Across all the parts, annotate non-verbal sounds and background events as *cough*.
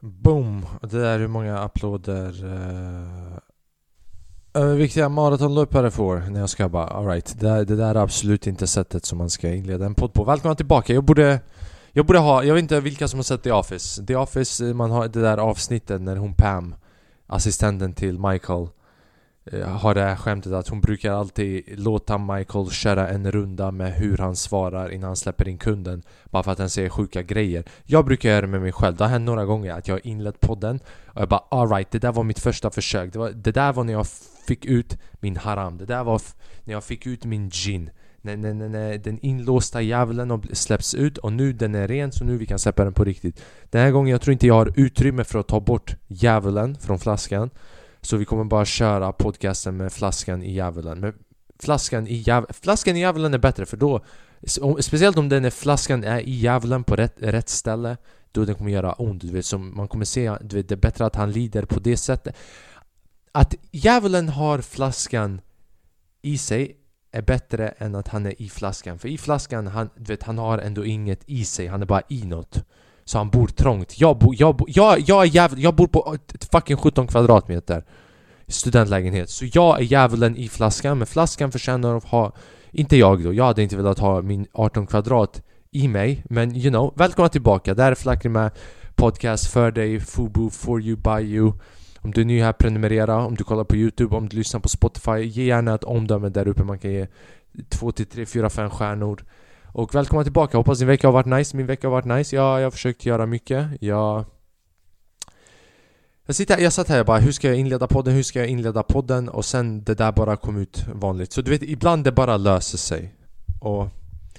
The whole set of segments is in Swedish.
Boom! Det där är hur många applåder uh, eh, Överviktiga maratonlöpare får när jag ska bara alright, det, det där är absolut inte sättet som man ska inleda en podd på. Välkomna tillbaka, jag borde Jag borde ha, jag vet inte vilka som har sett The Office The Office, man har det där avsnittet när hon Pam Assistenten till Michael Eh, har det här skämtet att hon brukar alltid låta Michael köra en runda med hur han svarar innan han släpper in kunden Bara för att han säger sjuka grejer. Jag brukar göra det med mig själv, det har hänt några gånger att jag har inlett podden Och jag bara alright, det där var mitt första försök. Det, var, det där var när jag fick ut min haram. Det där var när jag fick ut min gin. När, när, när, den inlåsta djävulen släpps ut och nu den är ren så nu vi kan släppa den på riktigt. Den här gången jag tror inte jag har utrymme för att ta bort djävulen från flaskan så vi kommer bara köra podcasten med flaskan i djävulen. Men flaskan i djävulen, flaskan i djävulen är bättre för då Speciellt om den är flaskan är i djävulen på rätt, rätt ställe Då den kommer göra ont, du vet, så man kommer se, du vet, det är bättre att han lider på det sättet. Att djävulen har flaskan i sig är bättre än att han är i flaskan För i flaskan, han, du vet, han har ändå inget i sig, han är bara i något så han bor trångt. Jag, bo, jag, bo, jag, jag, är jävla, jag bor på fucking 17 kvadratmeter studentlägenhet. Så jag är djävulen i flaskan, men flaskan förtjänar att ha... Inte jag då, jag hade inte velat ha min 18 kvadrat i mig. Men you know, välkomna tillbaka. Det här är med podcast för dig, Fubu, for you, by you. Om du är ny här, prenumerera. Om du kollar på Youtube, om du lyssnar på Spotify, ge gärna ett omdöme där uppe. Man kan ge 2 till 3, 4, 5 stjärnor. Och välkomna tillbaka, hoppas din vecka har varit nice, min vecka har varit nice. Ja, jag har försökt göra mycket, jag... Jag, sitter, jag satt här och bara, hur ska jag inleda podden, hur ska jag inleda podden? Och sen det där bara kom ut vanligt. Så du vet, ibland det bara löser sig. Och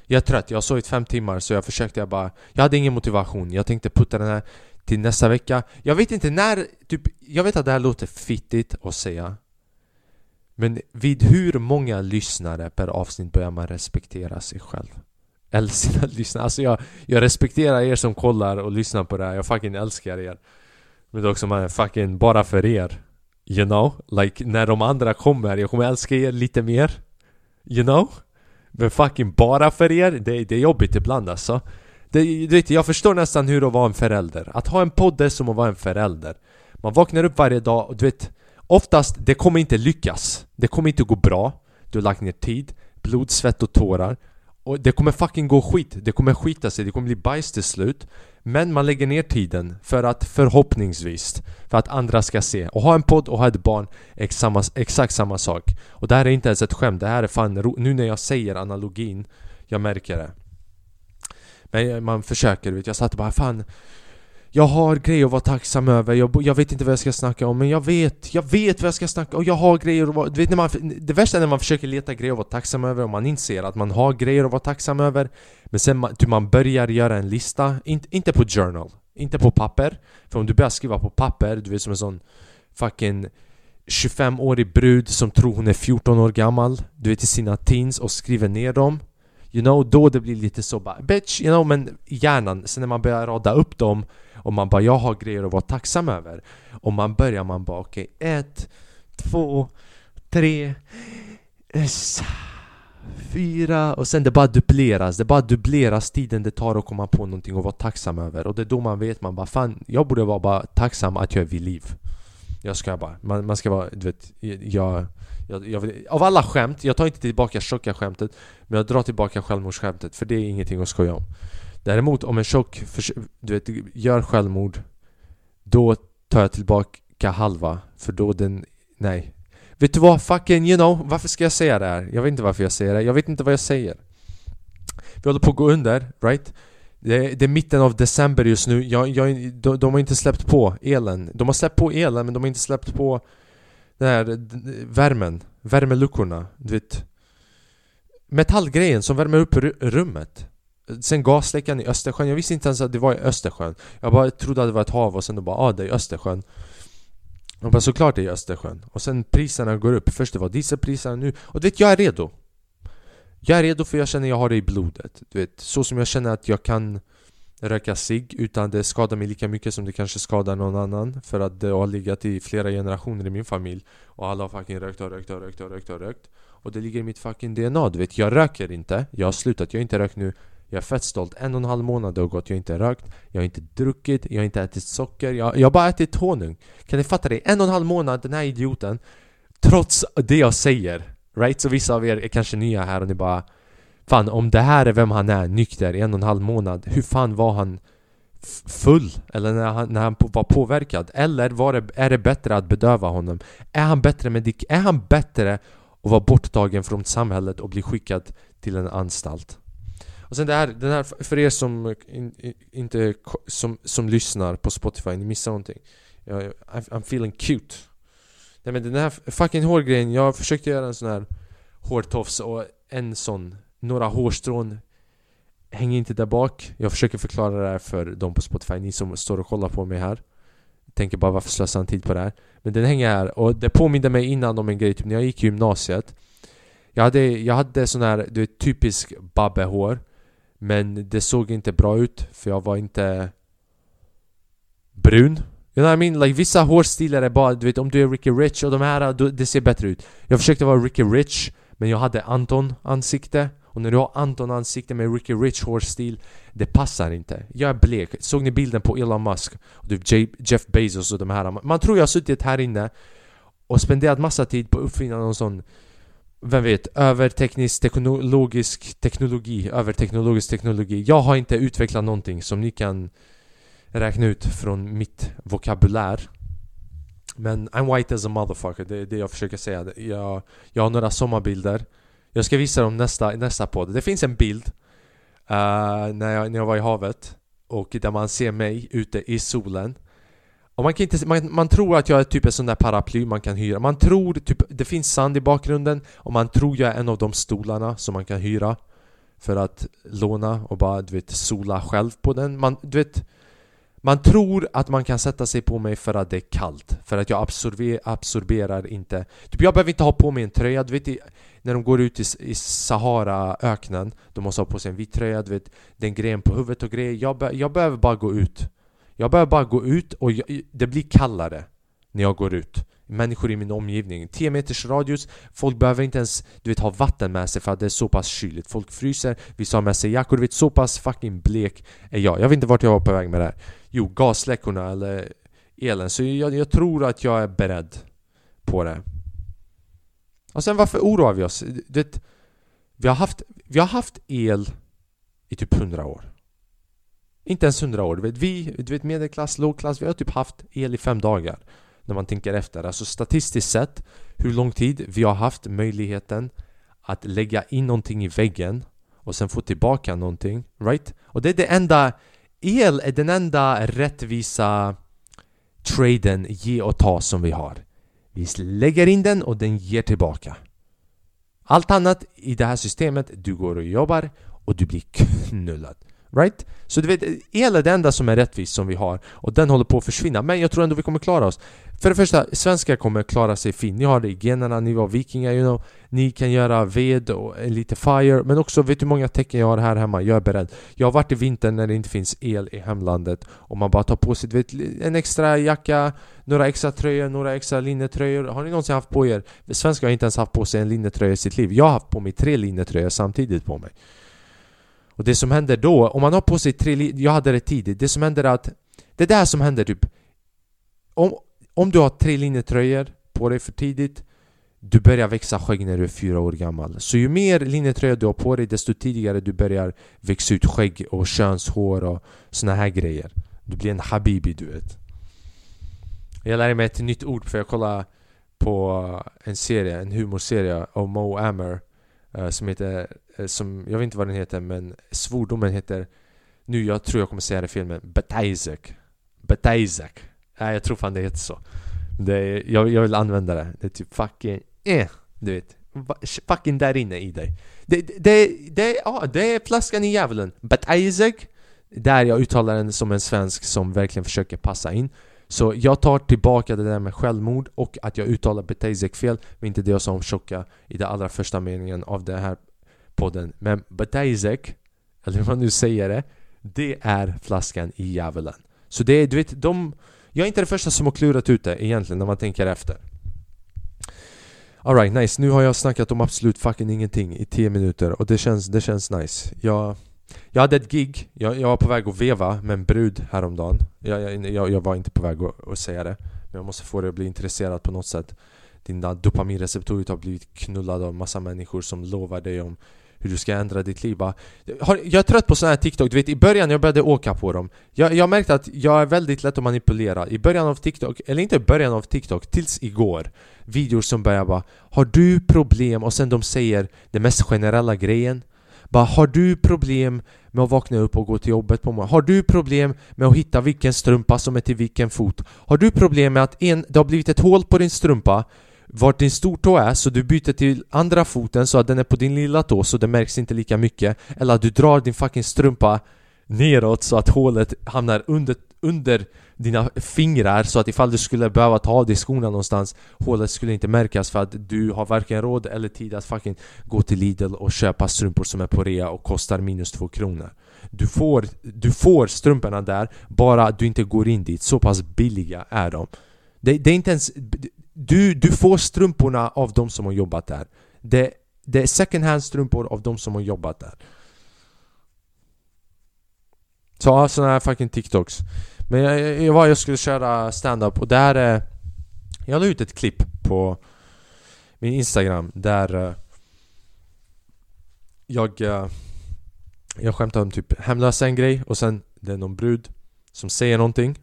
jag är trött, jag har sovit fem timmar så jag försökte jag bara Jag hade ingen motivation, jag tänkte putta den här till nästa vecka. Jag vet inte när, typ, jag vet att det här låter fittigt att säga. Men vid hur många lyssnare per avsnitt börjar man respektera sig själv? Älskar att Alltså jag, jag respekterar er som kollar och lyssnar på det här. Jag fucking älskar er. Men det är också man fucking bara för er. You know? Like när de andra kommer, jag kommer älska er lite mer. You know? Men fucking bara för er, det, det är jobbigt ibland alltså. Det, du vet, jag förstår nästan hur att vara en förälder. Att ha en podd är som att vara en förälder. Man vaknar upp varje dag och du vet Oftast, det kommer inte lyckas. Det kommer inte gå bra. Du har lagt ner tid, blod, svett och tårar och det kommer fucking gå skit, det kommer skita sig, det kommer bli bajs till slut. Men man lägger ner tiden för att förhoppningsvis För att andra ska se. Och ha en podd och ha ett barn är samma, exakt samma sak. Och det här är inte ens ett skämt, det här är fan Nu när jag säger analogin Jag märker det. Men man försöker, vet. Jag satt bara fan jag har grejer att vara tacksam över, jag, jag, vet inte vad jag ska snacka om men jag vet, jag vet vad jag ska snacka om. Jag har grejer att vara... Du vet, när man, det värsta är när man försöker leta grejer att vara tacksam över och man inser att man har grejer att vara tacksam över. Men sen man, typ man börjar göra en lista, In, inte på journal, inte på papper. För om du börjar skriva på papper, du vet som en sån fucking 25-årig brud som tror hon är 14 år gammal Du vet i sina teens och skriver ner dem. You know, då det blir lite så bara Bitch, you know, men hjärnan, sen när man börjar rada upp dem och man bara, jag har grejer att vara tacksam över. Och man börjar, man bara, okej, okay, ett, två, tre, fyra. Och sen det bara dubbleras, det bara dubbleras tiden det tar att komma på någonting att vara tacksam över. Och det är då man vet, man bara fan, jag borde vara bara tacksam att jag är vid liv. Jag ska bara, man, man ska vara, du vet, jag, jag, jag Av alla skämt, jag tar inte tillbaka tjocka skämtet Men jag drar tillbaka självmordsskämtet för det är ingenting att skoja om. Däremot om en tjock du vet, gör självmord Då tar jag tillbaka halva För då den... Nej. Vet du vad? Fucking you know. Varför ska jag säga det här? Jag vet inte varför jag säger det. Jag vet inte vad jag säger. Vi håller på att gå under, right? Det är, det är mitten av december just nu. Jag, jag, de, de har inte släppt på elen. De har släppt på elen men de har inte släppt på Den här värmen. Värmeluckorna, du vet. Metallgrejen som värmer upp rummet. Sen gasläckan i Östersjön, jag visste inte ens att det var i Östersjön. Jag bara trodde att det var ett hav och sen då bara ah, det är Östersjön. Och bara såklart det är i Östersjön. Och sen priserna går upp, först det var dieselpriserna nu Och du vet, jag är redo. Jag är redo för jag känner att jag har det i blodet. Du vet, så som jag känner att jag kan röka sig utan det skadar mig lika mycket som det kanske skadar någon annan För att det har legat i flera generationer i min familj Och alla har fucking rökt och rökt och rökt och rökt och rökt. Och det ligger i mitt fucking DNA, du vet. Jag röker inte, jag har slutat, jag har inte rökt nu. Jag är fett stolt. En och en halv månad har gått, jag har inte rökt, jag har inte druckit, jag har inte ätit socker, jag, jag har bara ätit honung. Kan ni fatta det? En och en halv månad, den här idioten, trots det jag säger. Right? Så vissa av er är kanske nya här och ni bara Fan om det här är vem han är, nykter i en och en halv månad, hur fan var han full? Eller när han, när han var påverkad? Eller var det, är det bättre att bedöva honom? Är han bättre medik Är han bättre att vara borttagen från samhället och bli skickad till en anstalt? Och sen det här, den här för er som in, inte som, som lyssnar på Spotify, ni missar någonting. Jag, I'm feeling cute. Nej men den här fucking hårgrejen, jag försökte göra en sån här hårtofs och en sån, några hårstrån hänger inte där bak. Jag försöker förklara det här för de på Spotify, ni som står och kollar på mig här. Tänker bara varför slösar han tid på det här? Men den hänger här och det påminde mig innan om en grej, typ när jag gick i gymnasiet. Jag hade, jag hade sån här, du vet, typisk babbehår. Men det såg inte bra ut för jag var inte brun. You know what I mean? Like vissa hårstilar är bara, du vet om du är Ricky Rich och de här, det ser bättre ut. Jag försökte vara Ricky Rich, men jag hade Anton ansikte. Och när du har Anton ansikte med Ricky Rich hårstil, det passar inte. Jag är blek. Såg ni bilden på Elon Musk? Och typ Jeff Bezos och de här. Man tror jag har suttit här inne och spenderat massa tid på att uppfinna någon sån vem vet, överteknisk teknologisk teknologi, överteknologisk teknologi. Jag har inte utvecklat någonting som ni kan räkna ut från mitt vokabulär. Men I'm white as a motherfucker, det är det jag försöker säga. Jag, jag har några sommarbilder. Jag ska visa dem nästa, nästa podd. Det finns en bild uh, när, jag, när jag var i havet och där man ser mig ute i solen. Och man, kan inte, man, man tror att jag är typ en sån där paraply man kan hyra. Man tror typ, det finns sand i bakgrunden och man tror jag är en av de stolarna som man kan hyra för att låna och bara du vet sola själv på den. Man, du vet, man tror att man kan sätta sig på mig för att det är kallt För att jag absorber, absorberar inte Typ jag behöver inte ha på mig en tröja, du vet När de går ut i, i Saharaöknen. De måste ha på sig en vit tröja, du vet Den grejen på huvudet och grejer jag, be, jag behöver bara gå ut jag behöver bara gå ut och jag, det blir kallare När jag går ut Människor i min omgivning 10 meters radius Folk behöver inte ens du vet, ha vatten med sig för att det är så pass kyligt Folk fryser, vissa har med sig jackor, du vet så pass fucking blek är jag Jag vet inte vart jag var på väg med det här Jo, gasläckorna eller elen. Så jag, jag tror att jag är beredd på det. Och sen varför oroar vi oss? Du vet, vi, har haft, vi har haft el i typ 100 år. Inte ens 100 år. Du vet, vi, du vet medelklass, lågklass, vi har typ haft el i fem dagar. När man tänker efter. Alltså statistiskt sett, hur lång tid vi har haft möjligheten att lägga in någonting i väggen och sen få tillbaka någonting. Right? Och det är det enda El är den enda rättvisa traden ge och ta som vi har. Vi lägger in den och den ger tillbaka. Allt annat i det här systemet, du går och jobbar och du blir knullad. Right? Så du vet, el är det enda som är rättvist som vi har och den håller på att försvinna. Men jag tror ändå vi kommer klara oss. För det första, svenskar kommer klara sig fint. Ni har det i generna, ni var vikingar you know. Ni kan göra ved och lite fire Men också, vet du hur många tecken jag har här hemma? Jag är beredd. Jag har varit i vintern när det inte finns el i hemlandet och man bara tar på sig vet, en extra jacka Några extra tröjor, några extra linnetröjor. Har ni någonsin haft på er? Svenskar har inte ens haft på sig en linnetröja i sitt liv. Jag har haft på mig tre linnetröjor samtidigt på mig och det som händer då, om man har på sig tre Jag hade det tidigt, det som händer är att Det är det som händer typ. Om, om du har tre linnetröjor på dig för tidigt Du börjar växa skägg när du är fyra år gammal. Så ju mer linnetröja du har på dig desto tidigare du börjar växa ut skägg och könshår och såna här grejer. Du blir en habibi du vet. Jag lärde mig ett nytt ord för jag kollade på en serie, en humorserie av Mo Ammer eh, Som heter Eh, som, jag vet inte vad den heter men svordomen heter Nu, jag tror jag kommer säga det fel men Betaizek Betaizek Nej jag tror fan det heter så. Det är, jag, jag vill använda det. Det är typ fucking eh, Du vet. Fucking där inne i dig. Det, det, det, det, ja, det är flaskan i djävulen. Betaizek Där jag uttalar den som en svensk som verkligen försöker passa in. Så jag tar tillbaka det där med självmord och att jag uttalar Betezek fel. Men inte det jag sa om tjocka i den allra första meningen av det här podden. Men Bataizek, eller hur man nu säger det Det är flaskan i djävulen. Så det är, du vet, de Jag är inte den första som har klurat ut det egentligen när man tänker efter. Alright, nice. Nu har jag snackat om absolut fucking ingenting i 10 minuter och det känns, det känns nice. Jag, Jag hade ett gig, jag, jag var på väg att veva med en brud häromdagen. Jag, jag, jag var inte på väg att, att säga det Men jag måste få dig att bli intresserad på något sätt. Dina dopaminreceptorer har blivit knullade av massa människor som lovar dig om hur du ska ändra ditt liv bara, Jag är trött på sådana här TikTok, du vet i början när jag började åka på dem Jag, jag märkte att jag är väldigt lätt att manipulera I början av TikTok, eller inte i början av TikTok, tills igår Videor som börjar bara Har du problem? Och sen de säger den mest generella grejen bara, har du problem med att vakna upp och gå till jobbet på morgonen? Har du problem med att hitta vilken strumpa som är till vilken fot? Har du problem med att en, det har blivit ett hål på din strumpa vart din stortå är så du byter till andra foten så att den är på din lilla tå så det märks inte lika mycket. Eller att du drar din fucking strumpa neråt så att hålet hamnar under, under dina fingrar så att ifall du skulle behöva ta av dig skorna någonstans Hålet skulle inte märkas för att du har varken råd eller tid att fucking gå till Lidl och köpa strumpor som är på rea och kostar minus två kronor. Du får, du får strumporna där bara du inte går in dit, så pass billiga är de. Det, det är inte ens... Du, du får strumporna av de som har jobbat där. Det, det är second hand strumpor av de som har jobbat där. Så ja, här fucking TikToks. Men jag, jag var jag skulle köra stand-up och där eh, Jag la ut ett klipp på min Instagram där eh, jag eh, Jag skämtar om typ hemlösa en grej och sen det är någon brud som säger någonting.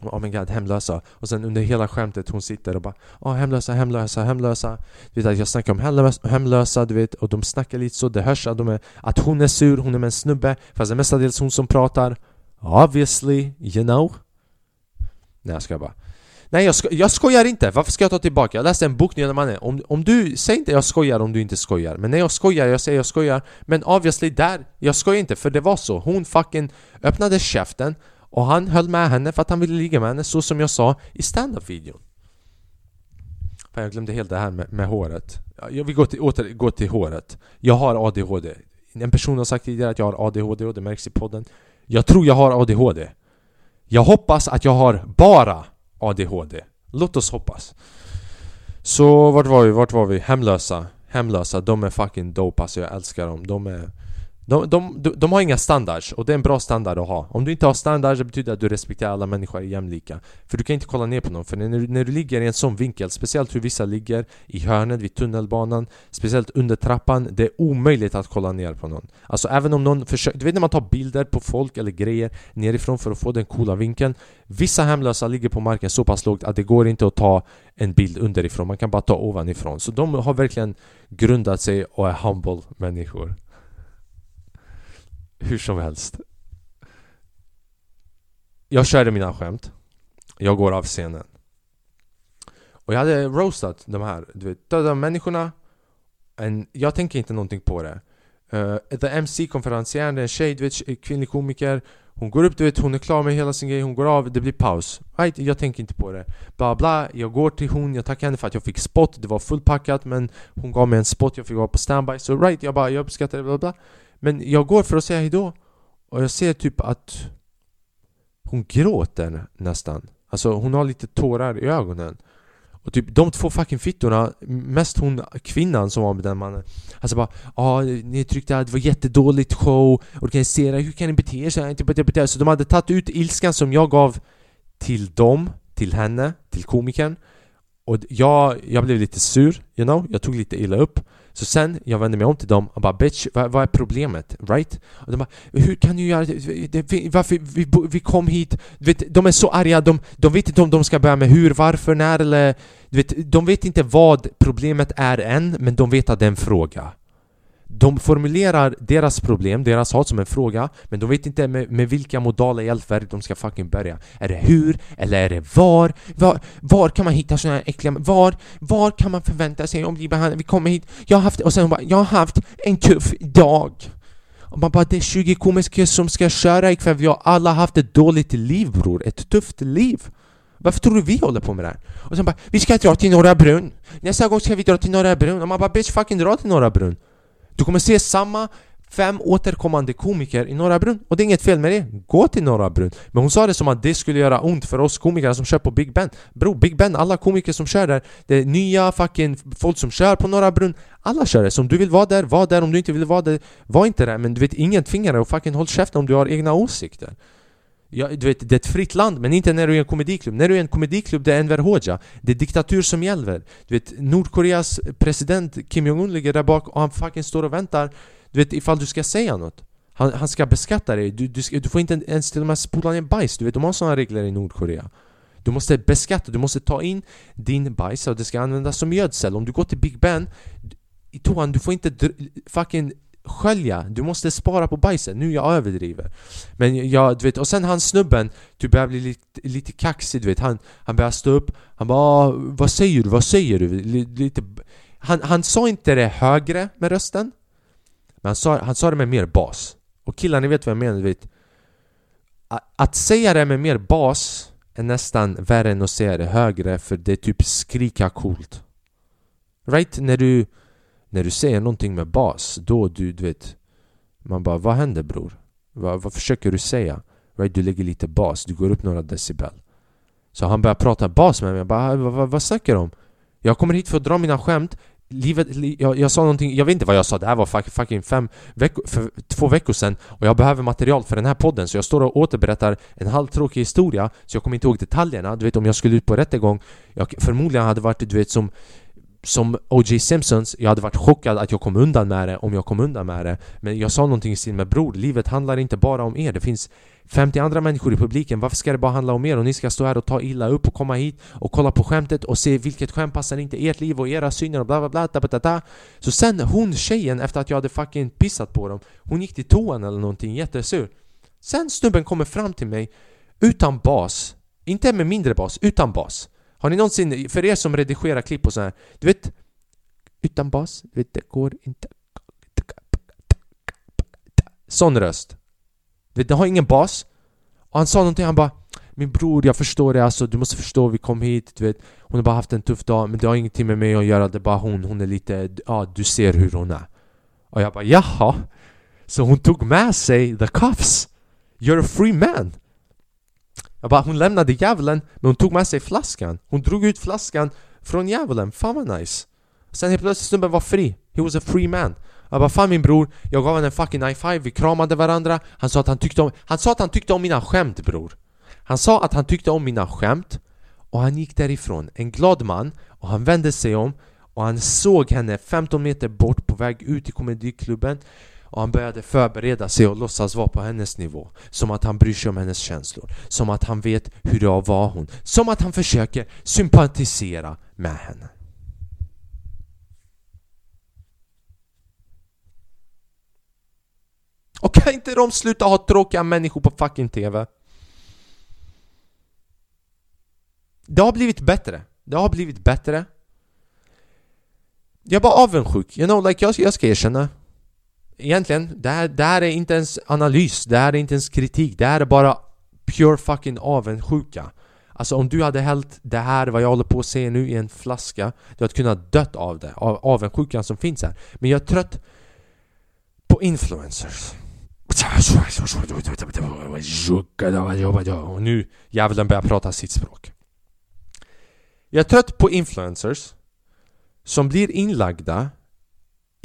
Oh my god, hemlösa. Och sen under hela skämtet hon sitter och bara Åh, oh, hemlösa, hemlösa, hemlösa. Du vet att jag snackar om hemlösa, hemlösa, du vet, och de snackar lite så, det hörs att, de är, att hon är sur, hon är med en snubbe, fast det är mestadels hon som pratar. Obviously, you know. Nej, jag ska bara. Nej, jag, sko jag skojar inte! Varför ska jag ta tillbaka? Jag läste en bok nyligen mannen. Om, om du... Säg inte jag skojar om du inte skojar. Men när jag skojar, jag säger jag skojar. Men obviously där, jag skojar inte för det var så. Hon fucking öppnade käften och han höll med henne för att han ville ligga med henne så som jag sa i standup-videon. Fan, Jag glömde helt det här med, med håret. Jag vill gå till, åter gå till håret. Jag har ADHD. En person har sagt tidigare att jag har ADHD och det märks i podden. Jag tror jag har ADHD. Jag hoppas att jag har bara ADHD. Låt oss hoppas. Så vart var vi? Vart var vi? Hemlösa. Hemlösa, de är fucking dope alltså. Jag älskar dem. De är... De, de, de, de har inga standards och det är en bra standard att ha. Om du inte har standards det betyder att du respekterar alla människor jämlika. För du kan inte kolla ner på någon för när, när du ligger i en sån vinkel Speciellt hur vissa ligger i hörnet vid tunnelbanan Speciellt under trappan Det är omöjligt att kolla ner på någon. Alltså även om någon försöker Du vet när man tar bilder på folk eller grejer nerifrån för att få den coola vinkeln? Vissa hemlösa ligger på marken så pass lågt att det går inte att ta en bild underifrån. Man kan bara ta ovanifrån. Så de har verkligen grundat sig och är humble människor hur som helst. Jag körde mina skämt. Jag går av scenen. Och jag hade roastat de här, du vet, döda människorna. And jag tänker inte någonting på det. Eh, uh, The MC-konferencieren, en tjej, du vet, kvinnlig komiker. Hon går upp, du vet, hon är klar med hela sin grej, hon går av, det blir paus. Right, jag tänker inte på det. Bla bla, jag går till hon, jag tackar henne för att jag fick spot, det var fullpackat men hon gav mig en spot, jag fick vara på standby. Så right, jag bara, jag uppskattar det, bla bla. Men jag går för att säga hejdå. Och jag ser typ att hon gråter nästan. Alltså hon har lite tårar i ögonen. Och typ de två fucking fittorna, mest hon kvinnan som var med den mannen. Alltså bara ja, ni tryckte, att det var jättedåligt show, organisera, hur kan ni bete er så Så de hade tagit ut ilskan som jag gav till dem, till henne, till komikern. Och jag, jag blev lite sur, you know, jag tog lite illa upp så sen, jag vände mig om till dem och bara bitch, vad, vad är problemet? Right? Och de bara hur kan du göra det? Varför, vi, vi kom hit, du vet, de är så arga, de, de vet inte om de ska börja med hur, varför, när eller... Du vet, de vet inte vad problemet är än, men de vet att det är en fråga de formulerar deras problem, deras hat som en fråga Men de vet inte med, med vilka modala hjälpverk de ska fucking börja Är det hur? Eller är det var? Var, var kan man hitta såna här äckliga... Var, var kan man förvänta sig att bli behandlad? Vi kommer hit, jag har haft... Och sen bara, jag har haft en tuff dag och man bara, det är 20 komiker som ska köra ikväll Vi har alla haft ett dåligt liv bror, ett tufft liv varför tror du vi håller på med det här? Och sen bara, vi ska dra till Norra Brunn Nästa gång ska vi dra till Norra Brunn Och man bara, bitch fucking dra till Norra Brunn du kommer se samma fem återkommande komiker i Norra Brunn. Och det är inget fel med det, gå till Norra Brunn. Men hon sa det som att det skulle göra ont för oss komiker som kör på Big Ben. Bro, Big Ben, alla komiker som kör där Det är nya fucking folk som kör på Norra Brunn. Alla kör det, så om du vill vara där, var där. Om du inte vill vara där, var inte där. Men du vet, ingen tvingar dig och fucking håll käften om du har egna åsikter. Ja, du vet, det är ett fritt land, men inte när du är en komediklubb. När du är en komediklubb, det är Enver Hoxha. Det är diktatur som gäller. Du vet, Nordkoreas president Kim Jong-Un ligger där bak och han fucking står och väntar du vet ifall du ska säga något Han, han ska beskatta dig, du, du, ska, du får inte ens till och med spola ner bajs, du vet de har sådana regler i Nordkorea Du måste beskatta, du måste ta in din bajs och det ska användas som gödsel Om du går till Big Ben i toan, du får inte fucking skölja, du måste spara på bajset, nu jag överdriver Men jag, du vet, och sen han snubben, du börjar bli lite, lite kaxig du vet Han, han börjar stå upp, han bara ah, Vad säger du? Vad säger du? Lite, han, han sa inte det högre med rösten men han sa, han sa det med mer bas. Och killar, ni vet vad jag menar, du vet. Att säga det med mer bas är nästan värre än att säga det högre för det är typ skrika coolt. Right? När du, när du säger någonting med bas, då du, du vet Man bara, vad händer bror? Vad, vad försöker du säga? Right? Du lägger lite bas, du går upp några decibel. Så han börjar prata bas med mig, jag bara, ah, vad, vad, vad snackar du om? Jag kommer hit för att dra mina skämt livet, jag, jag, sa någonting, jag vet inte vad jag sa, det här var fucking fem veckor, för två veckor sedan och jag behöver material för den här podden så jag står och återberättar en halvtråkig historia så jag kommer inte ihåg detaljerna, du vet om jag skulle ut på rättegång jag förmodligen hade varit du vet som som O.J. Simpsons, jag hade varit chockad att jag kom undan med det om jag kom undan med det. Men jag sa någonting i stil med bror, livet handlar inte bara om er, det finns 50 andra människor i publiken, varför ska det bara handla om er? Och ni ska stå här och ta illa upp och komma hit och kolla på skämtet och se vilket skämt passar inte ert liv och era syner och bla bla bla, bla, da da” Så sen hon tjejen, efter att jag hade fucking pissat på dem Hon gick till toan eller någonting, jättesur. Sen snubben kommer fram till mig utan bas. Inte med mindre bas, utan bas. Har ni någonsin, för er som redigerar klipp och sådär, Du vet Utan bas, du vet det går inte. Sån röst. Du vet det har ingen bas. Och han sa någonting, han bara Min bror, jag förstår det alltså, du måste förstå, vi kom hit, du vet. Hon har bara haft en tuff dag, men det har ingenting med mig att göra, det är bara hon, hon är lite, ja du ser hur hon är. Och jag bara jaha? Så hon tog med sig the cuffs. You're a free man. Jag bara, hon lämnade djävulen, men hon tog med sig flaskan. Hon drog ut flaskan från djävulen, fan vad nice. Sen helt plötsligt snubben var fri, he was a free man. Jag bara fan min bror, jag gav honom en fucking high five, vi kramade varandra. Han sa att han tyckte om, han sa att han tyckte om mina skämt bror. Han sa att han tyckte om mina skämt. Och han gick därifrån, en glad man. Och han vände sig om. Och han såg henne 15 meter bort på väg ut i komediklubben och han började förbereda sig och låtsas vara på hennes nivå Som att han bryr sig om hennes känslor Som att han vet hur det var hon Som att han försöker sympatisera med henne Och kan inte de sluta ha tråkiga människor på fucking TV? Det har blivit bättre. Det har blivit bättre. Jag är bara avundsjuk. You know, like, jag, jag ska erkänna. Egentligen, det här, det här är inte ens analys. Det här är inte ens kritik. Det här är bara pure fucking avundsjuka. Alltså om du hade hällt det här, vad jag håller på att se nu, i en flaska Du hade kunnat dött av det, av avundsjukan som finns här Men jag är trött på influencers och nu djävulen börjar prata sitt språk. Jag är trött på influencers som blir inlagda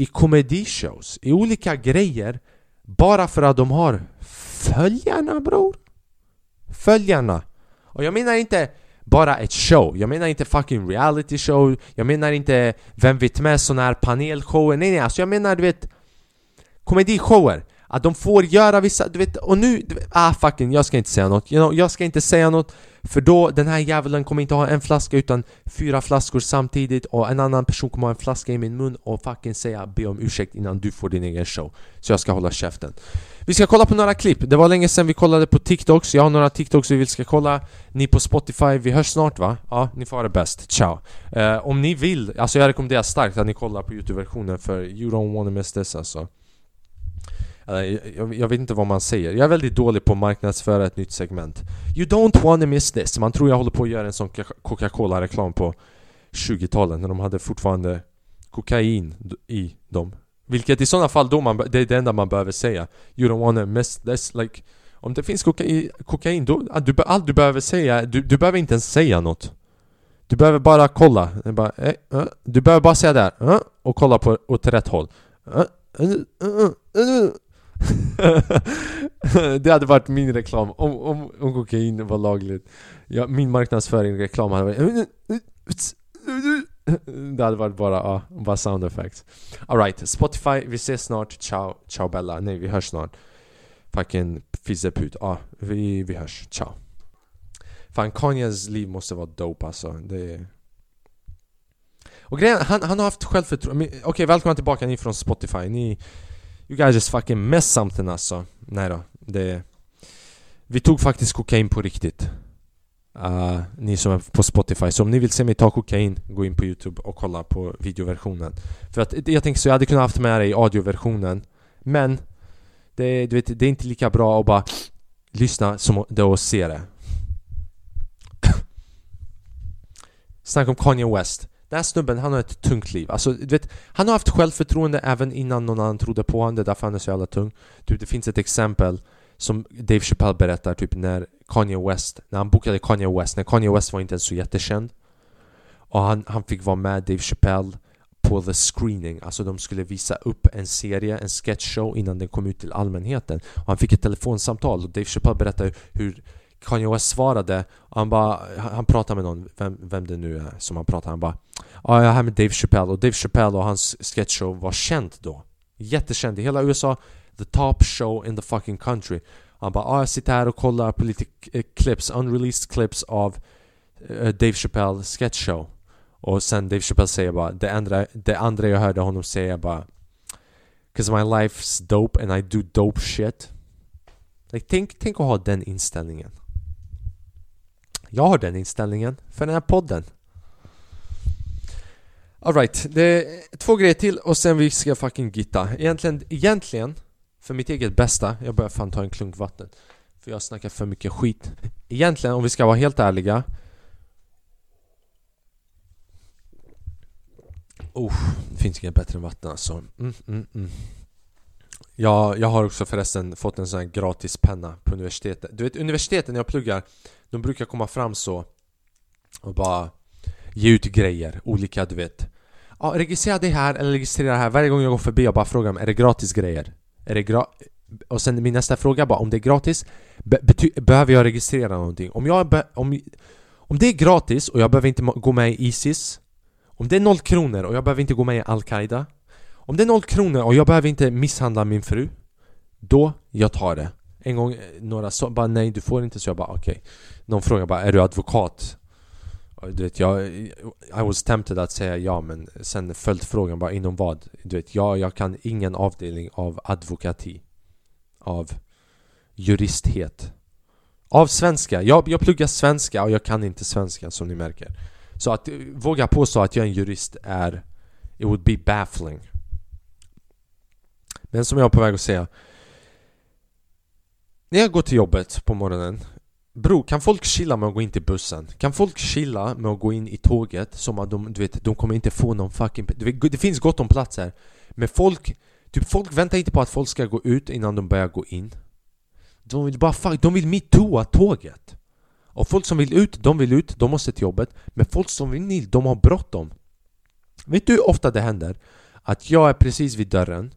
i komedishows, i olika grejer bara för att de har följarna bror. Följarna. Och jag menar inte bara ett show, jag menar inte fucking reality show, jag menar inte Vem vet med sån här panelshower, nej nej alltså jag menar du vet komedishower att de får göra vissa, du vet, och nu, vet, ah fucking, jag ska inte säga något, you know, jag ska inte säga något För då, den här djävulen kommer inte ha en flaska utan fyra flaskor samtidigt och en annan person kommer ha en flaska i min mun och fucking säga be om ursäkt innan du får din egen show. Så jag ska hålla käften. Vi ska kolla på några klipp, det var länge sedan vi kollade på TikToks, jag har några TikToks vi vill ska kolla. Ni på Spotify, vi hörs snart va? Ja, ni får ha det bäst, ciao. Uh, Om ni vill, alltså jag rekommenderar starkt att ni kollar på Youtube-versionen för you don't wanna miss this alltså. Eh, jag, jag, vet inte vad man säger. Jag är väldigt dålig på att marknadsföra ett nytt segment. You don't wanna miss this. Man tror jag håller på att göra en sån Coca-Cola-reklam på 20-talet när de hade fortfarande kokain i dem. Vilket i sådana fall då man, det är det enda man behöver säga You don't wanna miss this, like Om det finns kokain, kokain då, ah, du, allt du behöver säga, du, du behöver inte ens säga något Du behöver bara kolla, bara, eh, eh, du behöver bara säga där, eh, och kolla på åt rätt håll eh, eh, *laughs* det hade varit min reklam. Om, om, om kokain var lagligt. Ja, Min marknadsföring, reklam hade varit *laughs* Det hade varit bara, ja, bara sound effects. Alright, Spotify, vi ses snart, ciao, ciao Bella, nej vi hörs snart. Fucking fisseput, ja, vi, vi hörs, ciao. Fan Kanyes liv måste vara dope alltså, det är... Och grejen, han, han har haft självförtroende, okej okay, välkomna tillbaka. Ni från Spotify, ni You guys just fucking mess something alltså. Nej då, det... Vi tog faktiskt kokain på riktigt. Uh, Ni som är på Spotify, så om ni vill se mig ta kokain Gå in på youtube och kolla på videoversionen. För att jag tänker så, jag hade kunnat haft med det i audioversionen Men det, du vet, det är inte lika bra att bara lyssna som det och se det. Snacka om Kanye West den här snubben, han har ett tungt liv. Alltså, du vet, han har haft självförtroende även innan någon annan trodde på honom. Det är därför han är så jävla tung. Typ, det finns ett exempel som Dave Chappelle berättar, typ när Kanye West, när han bokade Kanye West, när Kanye West var inte ens så jättekänd. Och han, han fick vara med Dave Chappelle på the screening, alltså de skulle visa upp en serie, en sketchshow innan den kom ut till allmänheten. Och han fick ett telefonsamtal och Dave Chappelle berättade hur Kanye West svarade och han bara, han pratade med någon, vem, vem det nu är som han pratade, han bara Ja, jag är här med Dave Chappelle. Och Dave Chappelle och hans sketchshow var känt då. Jättekänd i hela USA The top show in the fucking country. Han bara, ja jag sitter här och kollar på lite eh, clips, unreleased clips av uh, Dave Chappelle sketchshow. Och sen Dave Chappelle säger bara, det andra, det andra jag hörde honom säga bara Cause my life's dope and I do dope shit like, tänk, tänk att ha den inställningen. Jag har den inställningen för den här podden. Alright, det är två grejer till och sen vi ska fucking gitta. Egentligen, egentligen För mitt eget bästa, jag börjar fan ta en klunk vatten. För jag snackar för mycket skit. Egentligen, om vi ska vara helt ärliga. Oh, det finns inget bättre än vatten alltså. Mm, mm, mm. Jag, jag har också förresten fått en sån här gratis penna på universitetet. Du vet universiteten jag pluggar de brukar komma fram så Och bara Ge ut grejer, olika du vet Ja, registrera det här eller registrera det här Varje gång jag går förbi jag bara frågar dem, är det gratis grejer? Är det gra och sen min nästa fråga bara, om det är gratis be Behöver jag registrera någonting? Om jag om, om det är gratis och jag behöver inte gå med i Isis Om det är noll kronor och jag behöver inte gå med i Al-Qaida Om det är noll kronor och jag behöver inte misshandla min fru Då, jag tar det En gång, eh, några så, bara nej du får inte så jag bara okej okay. Någon frågar bara, är du advokat? Du vet, jag, I was tempted att säga ja men sen följde frågan bara inom vad? Du vet, jag, jag kan ingen avdelning av advokati Av juristhet Av svenska, jag, jag pluggar svenska och jag kan inte svenska som ni märker Så att våga påstå att jag är en jurist är It would be baffling Men som jag är på väg att säga När jag går till jobbet på morgonen Bro, kan folk chilla med att gå in till bussen? Kan folk chilla med att gå in i tåget som att de, du vet, de kommer inte få någon fucking... Vet, det finns gott om platser. Men folk, typ folk väntar inte på att folk ska gå ut innan de börjar gå in. De vill bara fuck, de vill metooa tåget. Och folk som vill ut, de vill ut, de måste till jobbet. Men folk som vill in, de har bråttom. Vet du hur ofta det händer? Att jag är precis vid dörren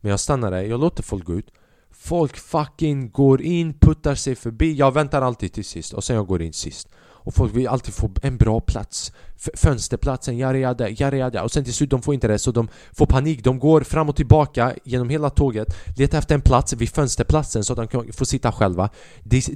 Men jag stannar där, jag låter folk gå ut. Folk fucking går in, puttar sig förbi. Jag väntar alltid till sist och sen jag går in sist och folk vill alltid få en bra plats. Fönsterplatsen, yada yada, Och sen till slut de får inte det så de får panik. De går fram och tillbaka genom hela tåget Letar efter en plats vid fönsterplatsen så att de kan få sitta själva. Dis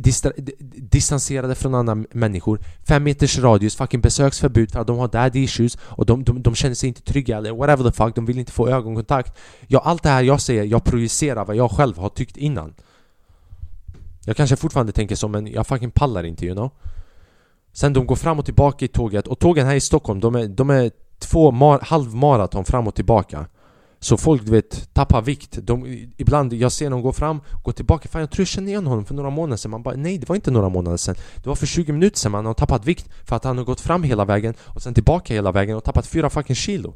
Distanserade från andra människor. Fem meters radius, fucking besöksförbud för att de har daddy issues. Och de, de, de känner sig inte trygga eller whatever the fuck. De vill inte få ögonkontakt. Ja, allt det här jag säger, jag projicerar vad jag själv har tyckt innan. Jag kanske fortfarande tänker så men jag fucking pallar inte you know? Sen de går fram och tillbaka i tåget och tågen här i Stockholm de är, de är två mar halvmaraton fram och tillbaka. Så folk du vet tappar vikt. De, Ibland jag ser dem gå fram gå tillbaka Fan jag tror jag känner igen honom för några månader sedan. Man bara nej det var inte några månader sedan. Det var för 20 minuter sedan man har tappat vikt För att han har gått fram hela vägen och sen tillbaka hela vägen och tappat fyra fucking kilo.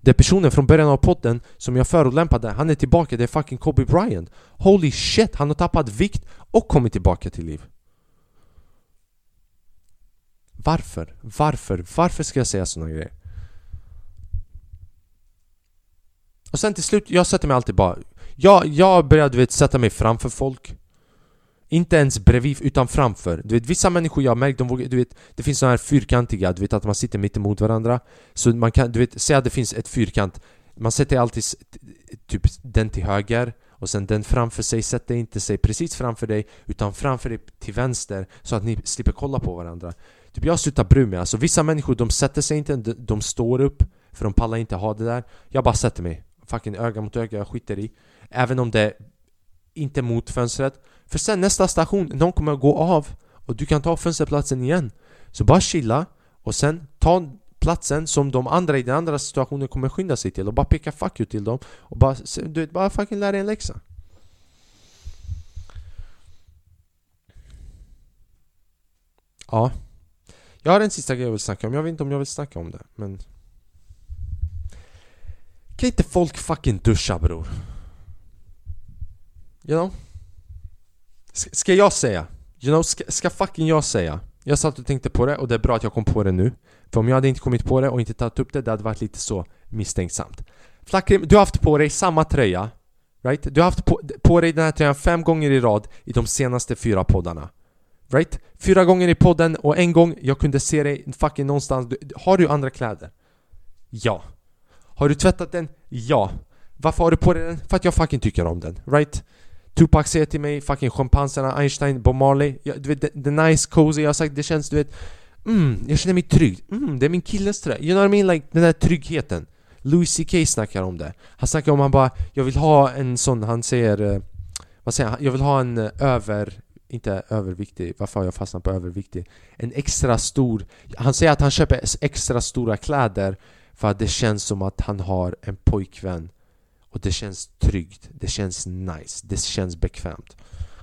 Det är personen från början av podden som jag förolämpade, han är tillbaka, det är fucking Kobe Bryant. Holy shit, han har tappat vikt och kommit tillbaka till liv. Varför? Varför? Varför ska jag säga såna grejer? Och sen till slut, jag sätter mig alltid bara Jag, jag börjar du vet, sätta mig framför folk inte ens bredvid utan framför. Du vet vissa människor jag har märkt, de vågar, du vet Det finns såna här fyrkantiga, du vet att man sitter mitt emot varandra Så man kan, du vet, säg att det finns ett fyrkant Man sätter alltid typ den till höger och sen den framför sig, sätter inte sig precis framför dig utan framför dig till vänster så att ni slipper kolla på varandra Typ jag slutar bry mig, alltså vissa människor de sätter sig inte, de, de står upp för de pallar inte ha det där. Jag bara sätter mig, fucking öga mot öga, jag skiter i. Även om det inte mot fönstret. För sen nästa station, någon kommer att gå av och du kan ta fönsterplatsen igen. Så bara chilla och sen ta platsen som de andra i den andra situationen kommer skynda sig till och bara peka fuck you till dem. Och bara, du vet, bara fucking lära dig en läxa. Ja. Jag har en sista grej jag vill snacka om, jag vet inte om jag vill snacka om det men Kan inte folk fucking duscha bror? You know? Ska jag säga? You know, ska, ska fucking jag säga? Jag satt och tänkte på det och det är bra att jag kom på det nu För om jag hade inte kommit på det och inte tagit upp det, det hade varit lite så misstänksamt Flackrim, du har haft på dig samma tröja Right? Du har haft på, på dig den här tröjan fem gånger i rad i de senaste fyra poddarna Right? Fyra gånger i podden och en gång jag kunde se dig fucking någonstans Har du andra kläder? Ja Har du tvättat den? Ja Varför har du på dig den? För att jag fucking tycker om den, right? Tupac säger till mig, fucking schimpanserna, Einstein, Bob Marley Jag, Du vet, the, the nice cozy, jag har sagt det känns du vet Mm, jag känner mig trygg. Mm, det är min killes tröja. You know what I mean? Like den där tryggheten. Louis CK snackar om det. Han snackar om han bara, jag vill ha en sån, han säger... Eh, vad säger han? Jag vill ha en eh, över... Inte överviktig, varför har jag fastnat på överviktig? En extra stor... Han säger att han köper extra stora kläder för att det känns som att han har en pojkvän. Och det känns tryggt, det känns nice, det känns bekvämt.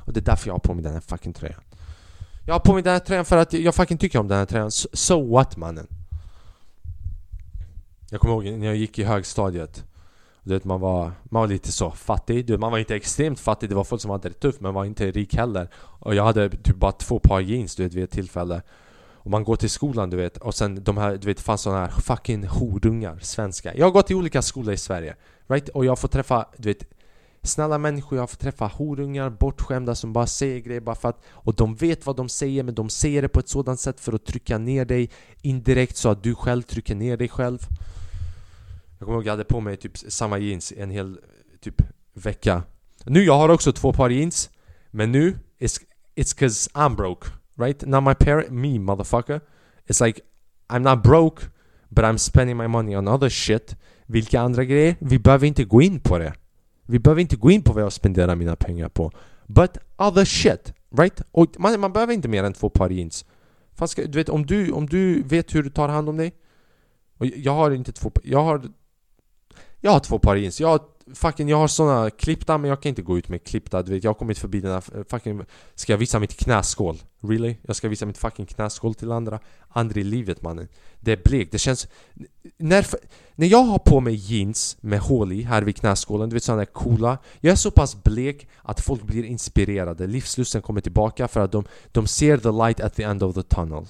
Och det är därför jag har på mig den här fucking tröjan. Jag har på mig den här tröjan för att jag fucking tycker om den här tröjan. So what mannen? Jag kommer ihåg när jag gick i högstadiet du vet, man var, man var lite så fattig, du vet, man var inte extremt fattig, det var folk som hade det tufft men var inte rik heller. Och jag hade typ bara två par jeans du vet vid ett tillfälle. Och man går till skolan du vet och sen de här, du vet det fanns såna här fucking horungar, svenska. Jag har gått i olika skolor i Sverige Right? Och jag får träffa, du vet Snälla människor, jag får träffa horungar, bortskämda som bara säger grejer bara för att Och de vet vad de säger men de säger det på ett sådant sätt för att trycka ner dig indirekt så att du själv trycker ner dig själv. Jag kommer ihåg jag hade på mig typ samma jeans en hel typ vecka Nu jag har också två par jeans Men nu, it's, it's cause I'm broke Right? Now my parent, me motherfucker It's like I'm not broke But I'm spending my money on other shit vilka andra grejer? Vi behöver inte gå in på det. Vi behöver inte gå in på vad jag spenderar mina pengar på. But other shit, right? Och man, man behöver inte mer än två par jeans. Fast, du vet, om du, om du vet hur du tar hand om dig. Och jag har inte två Jag har... Jag har två par jeans. Jag har fucking, jag har såna klippta men jag kan inte gå ut med klippta. Du vet, jag har kommit förbi den här fucking... Ska jag visa mitt knäskål? Really? Jag ska visa mitt fucking knäskål till andra? Andra i livet mannen. Det är blekt, det känns... När, när jag har på mig jeans med hål i här vid knäskålen, du vet sådana där coola Jag är så pass blek att folk blir inspirerade, livslusten kommer tillbaka för att de, de ser the light at the end of the tunnel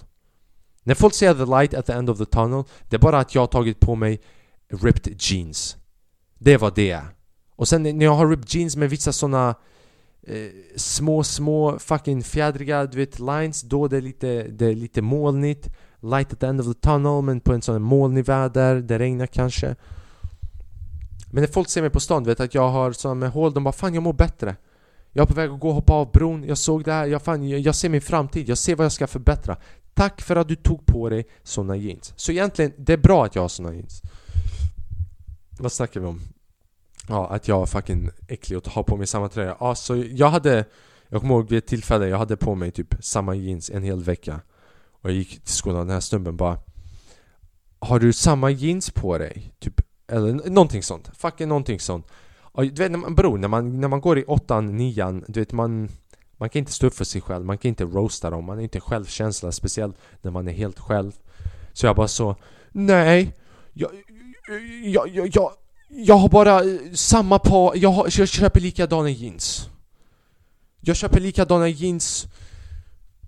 När folk ser the light at the end of the tunnel, det är bara att jag har tagit på mig ripped jeans det är vad det. Är Och sen när jag har ripped jeans med vissa såna eh, små, små fucking fjädriga, du vet, lines Då det är lite, det är lite molnigt. Light at the end of the tunnel men på en sån molnig väder, det regnar kanske. Men när folk ser mig på stan, vet att jag har såna med hål, de bara 'Fan jag mår bättre' Jag är på väg att gå och hoppa av bron, jag såg det här, jag, fan, jag, jag ser min framtid, jag ser vad jag ska förbättra. Tack för att du tog på dig såna jeans. Så egentligen, det är bra att jag har såna jeans. Vad snackar vi om? Ja, att jag är fucking äcklig och har på mig samma tröja. Ja, så jag hade Jag kommer ihåg vid ett tillfälle, jag hade på mig typ samma jeans en hel vecka. Och jag gick till skolan, den här snubben bara Har du samma jeans på dig? Typ, eller någonting sånt, fucking någonting sånt. Och, du vet, bror, när man, när man går i åttan, nian, du vet man Man kan inte stå upp för sig själv, man kan inte roasta dem, man har inte självkänsla Speciellt när man är helt själv. Så jag bara så Nej jag, jag, jag, jag, jag har bara eh, samma par, jag, har, jag köper likadana jeans. Jag köper likadana jeans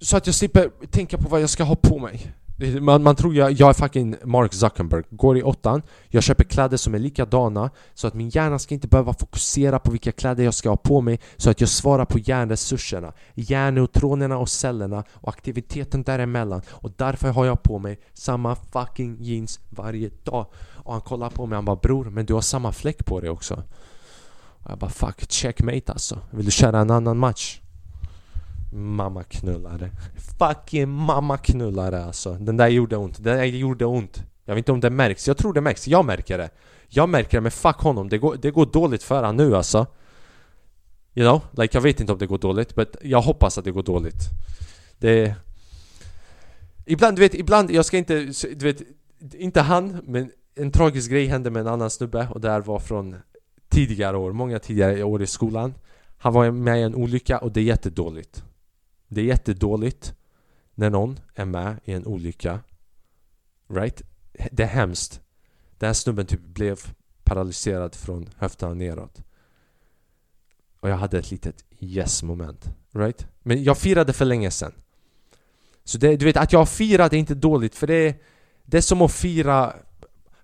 Så att jag slipper tänka på vad jag ska ha på mig man, man tror jag, jag är fucking Mark Zuckerberg, går i åttan Jag köper kläder som är likadana Så att min hjärna ska inte behöva fokusera på vilka kläder jag ska ha på mig Så att jag svarar på hjärnresurserna. Hjärnneutronerna och cellerna och aktiviteten däremellan. Och därför har jag på mig samma fucking jeans varje dag. Och han kollar på mig han bara bror men du har samma fläck på dig också. Och jag bara fuck, checkmate alltså. Vill du köra en annan match? Mamma knullare Fucking mamma knullare alltså. Den där gjorde ont, den där gjorde ont. Jag vet inte om det märks, jag tror det märks, jag märker det. Jag märker det men fuck honom, det går, det går dåligt för han nu alltså. You know, like jag vet inte om det går dåligt men jag hoppas att det går dåligt. Det... Ibland, du vet, ibland, jag ska inte, du vet Inte han, men en tragisk grej hände med en annan snubbe och det här var från tidigare år, många tidigare år i skolan. Han var med i en olycka och det är jättedåligt det är jättedåligt när någon är med i en olycka. Right? Det är hemskt. Den här snubben typ blev paralyserad från höfterna neråt. Och jag hade ett litet yes-moment. Right? Men jag firade för länge sedan. Så det, du vet, att jag firat är inte dåligt för det är, det är som att fira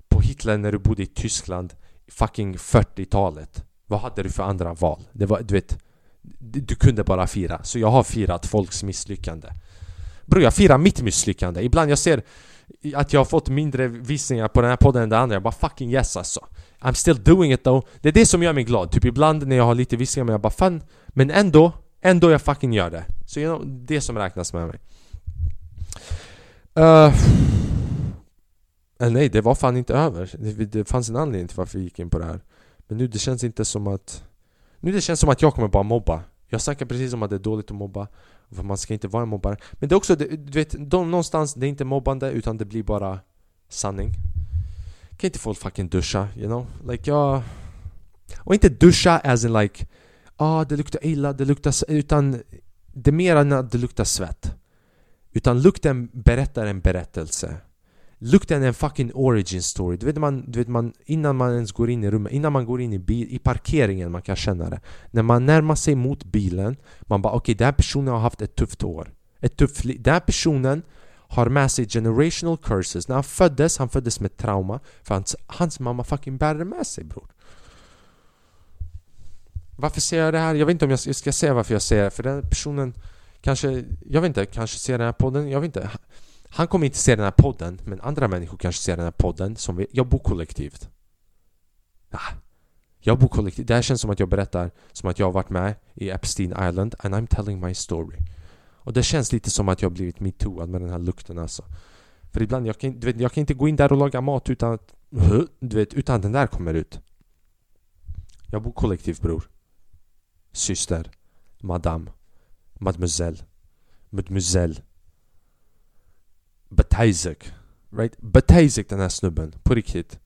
på Hitler när du bodde i Tyskland fucking 40-talet. Vad hade du för andra val? Det var, du vet, du kunde bara fira. Så jag har firat folks misslyckande. Bror, jag firar mitt misslyckande. Ibland jag ser att jag har fått mindre visningar på den här podden än det andra. Jag bara fucking yes alltså. I'm still doing it though. Det är det som gör mig glad. Typ ibland när jag har lite visningar men jag bara fan. Men ändå, ändå jag fucking gör det. Så you know, det som räknas med mig. Uh, nej, det var fan inte över. Det, det fanns en anledning till varför vi gick in på det här. Men nu det känns inte som att nu det känns som att jag kommer bara mobba. Jag snackar precis om att det är dåligt att mobba För man ska inte vara en mobbare. Men det är också, du vet, de, någonstans det är inte mobbande utan det blir bara sanning. Kan inte folk fucking duscha, you know? Like jag... Och inte duscha as in like Ah, det luktar illa, det luktar... Utan det är mer än att det luktar svett. Utan lukten berättar en berättelse. Lukten är en fucking origin story. Du vet, man, du vet man, innan man ens går in i rummet, innan man går in i, bil, i parkeringen, man kan känna det. När man närmar sig mot bilen, man bara okej, okay, den här personen har haft ett tufft år. Ett tufft Den här personen har med sig generational curses. När han föddes, han föddes med trauma. För hans, hans mamma fucking bär det med sig bror. Varför säger jag det här? Jag vet inte om jag ska säga varför jag säger det. För den personen kanske, jag vet inte, kanske ser den här podden. Jag vet inte. Han kommer inte se den här podden, men andra människor kanske ser den här podden som vi, jag bor kollektivt. Ah, jag bor kollektivt. Det här känns som att jag berättar som att jag har varit med i Epstein Island and I'm telling my story. Och det känns lite som att jag har blivit metooad med den här lukten alltså. För ibland, jag kan, du vet, jag kan inte gå in där och laga mat utan att, *laughs* du vet, utan den där kommer ut. Jag bor kollektivt bror. Syster. Madame. Mademoiselle. Mademoiselle. Bataizik Right? Bataizik den här snubben, på riktigt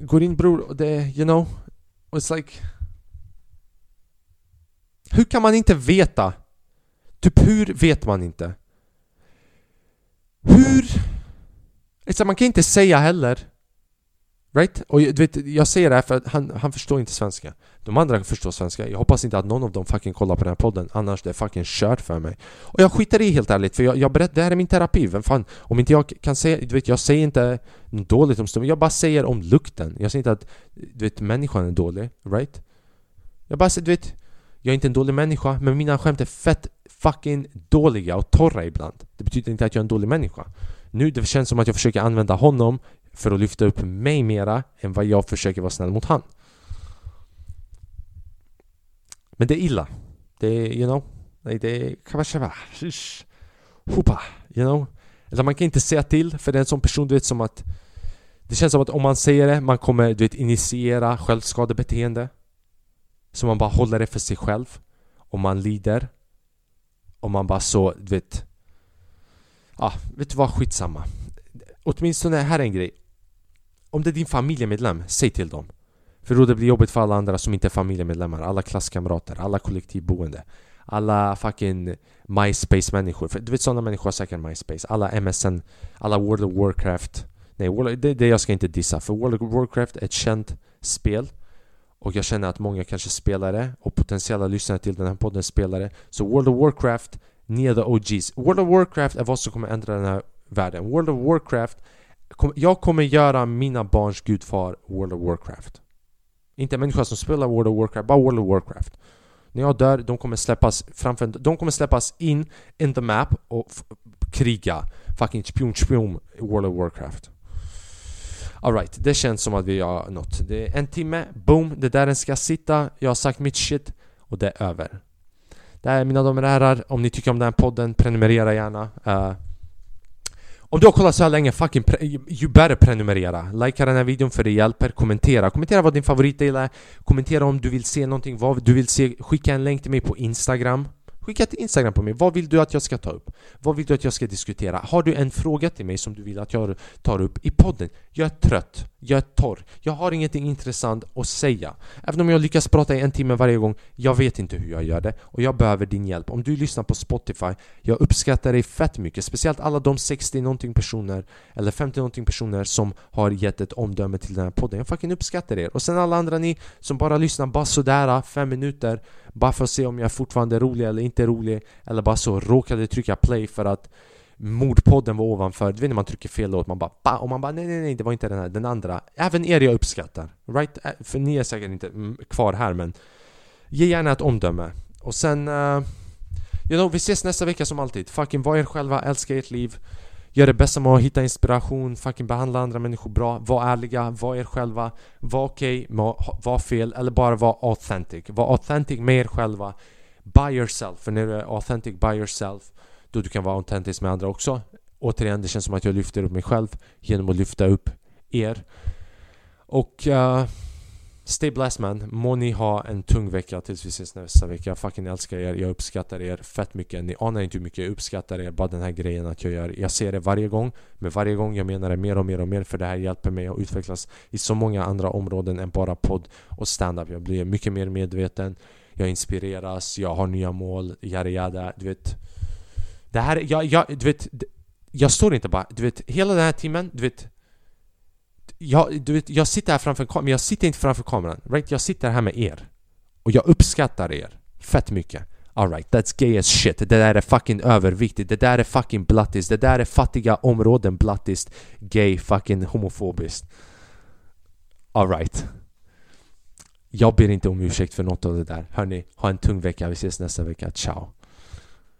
Går in bror och det är, you know It's like Hur kan man inte veta? Typ hur vet man inte? Hur? Liksom, man kan inte säga heller Right? Och du vet, jag säger det här för att han, han förstår inte svenska. De andra förstår svenska. Jag hoppas inte att någon av dem fucking kollar på den här podden Annars det är fucking kört för mig. Och jag skiter i helt ärligt för jag, jag berättar, det här är min terapi. Vem fan, om inte jag kan säga, du vet jag säger inte dåligt om stunden Jag bara säger om lukten. Jag säger inte att, du vet människan är dålig, right? Jag bara säger, du vet Jag är inte en dålig människa men mina skämt är fett fucking dåliga och torra ibland. Det betyder inte att jag är en dålig människa. Nu det känns som att jag försöker använda honom för att lyfta upp mig mera än vad jag försöker vara snäll mot han. Men det är illa. Det är, you know, det är kanske Hopa, you know. Eller man kan inte säga till för det är en sån person du vet som att Det känns som att om man säger det, man kommer du vet initiera självskadebeteende. Så man bara håller det för sig själv. Om man lider. Om man bara så, du vet Ja, ah, vet du vad, skitsamma. Åtminstone, här är en grej om det är din familjemedlem, säg till dem. För då det blir jobbigt för alla andra som inte är familjemedlemmar, alla klasskamrater, alla kollektivboende alla fucking MySpace-människor. För du vet sådana människor har säkert MySpace. Alla MSN, alla World of Warcraft. Nej, World, det, det jag ska inte dissa för World of Warcraft är ett känt spel och jag känner att många kanske spelar det och potentiella lyssnare till den här podden spelare. Så World of Warcraft, ni är the OGs. World of Warcraft är vad som kommer ändra den här världen. World of Warcraft, jag kommer göra mina barns gudfar World of Warcraft. Inte en människa som spelar World of Warcraft, bara World of Warcraft. När jag dör, de kommer släppas framför, de kommer släppas in in the map och kriga. Fucking spjum spjum World of Warcraft. Alright, det känns som att vi har nått. Det är en timme, boom, det där den ska sitta. Jag har sagt mitt shit och det är över. Det här är mina damer och herrar, om ni tycker om den här podden, prenumerera gärna. Uh, om du har kollat så här länge, fucking pre- you better prenumerera. Likea den här videon för det hjälper. Kommentera. Kommentera vad din favoritdel är. Kommentera om du vill se någonting, vad du vill se. Skicka en länk till mig på Instagram. Skicka ett Instagram på mig. Vad vill du att jag ska ta upp? Vad vill du att jag ska diskutera? Har du en fråga till mig som du vill att jag tar upp i podden? Jag är trött. Jag är torr. Jag har ingenting intressant att säga. Även om jag lyckas prata i en timme varje gång, jag vet inte hur jag gör det och jag behöver din hjälp. Om du lyssnar på Spotify, jag uppskattar dig fett mycket. Speciellt alla de 60 någonting personer eller 50 någonting personer som har gett ett omdöme till den här podden. Jag fucking uppskattar er. Och sen alla andra ni som bara lyssnar bara sådär, fem minuter bara för att se om jag fortfarande är rolig eller inte rolig Eller bara så råkade trycka play för att Mordpodden var ovanför, du vet när man trycker fel låt, man bara BAH! och man bara nej nej nej det var inte den här, den andra. Även er jag uppskattar, right? Eh, för ni är säkert inte mm, kvar här men Ge gärna ett omdöme. Och sen uh, You know, vi ses nästa vecka som alltid. Fucking var er själva, älska ert liv. Gör det bästa med att hitta inspiration, fucking behandla andra människor bra, var ärliga, var er själva, var okej okay var fel eller bara var authentic. Var authentic med er själva. By yourself, för när du är authentic by yourself då du kan vara autentisk med andra också. Återigen, det känns som att jag lyfter upp mig själv genom att lyfta upp er. Och uh, Stay blessed man, må ni ha en tung vecka tills vi ses nästa vecka. Jag fucking älskar er, jag uppskattar er fett mycket. Ni anar inte hur mycket jag uppskattar er, bara den här grejen att jag gör. Jag ser det varje gång, men varje gång jag menar det mer och mer och mer för det här hjälper mig att utvecklas i så många andra områden än bara podd och stand-up. Jag blir mycket mer medveten, jag inspireras, jag har nya mål, yada yada, du vet. Det här, jag, jag, du vet, jag står inte bara, du vet, hela den här timmen, du vet jag, du vet, jag sitter här framför kameran, men jag sitter inte framför kameran. Right? Jag sitter här med er. Och jag uppskattar er fett mycket. Alright, that's gay as shit. Det där är fucking överviktigt. Det där är fucking blattis. Det där är fattiga områden blattiskt. Gay, fucking homofobiskt. Alright. Jag ber inte om ursäkt för något av det där. Hörni, ha en tung vecka. Vi ses nästa vecka. Ciao.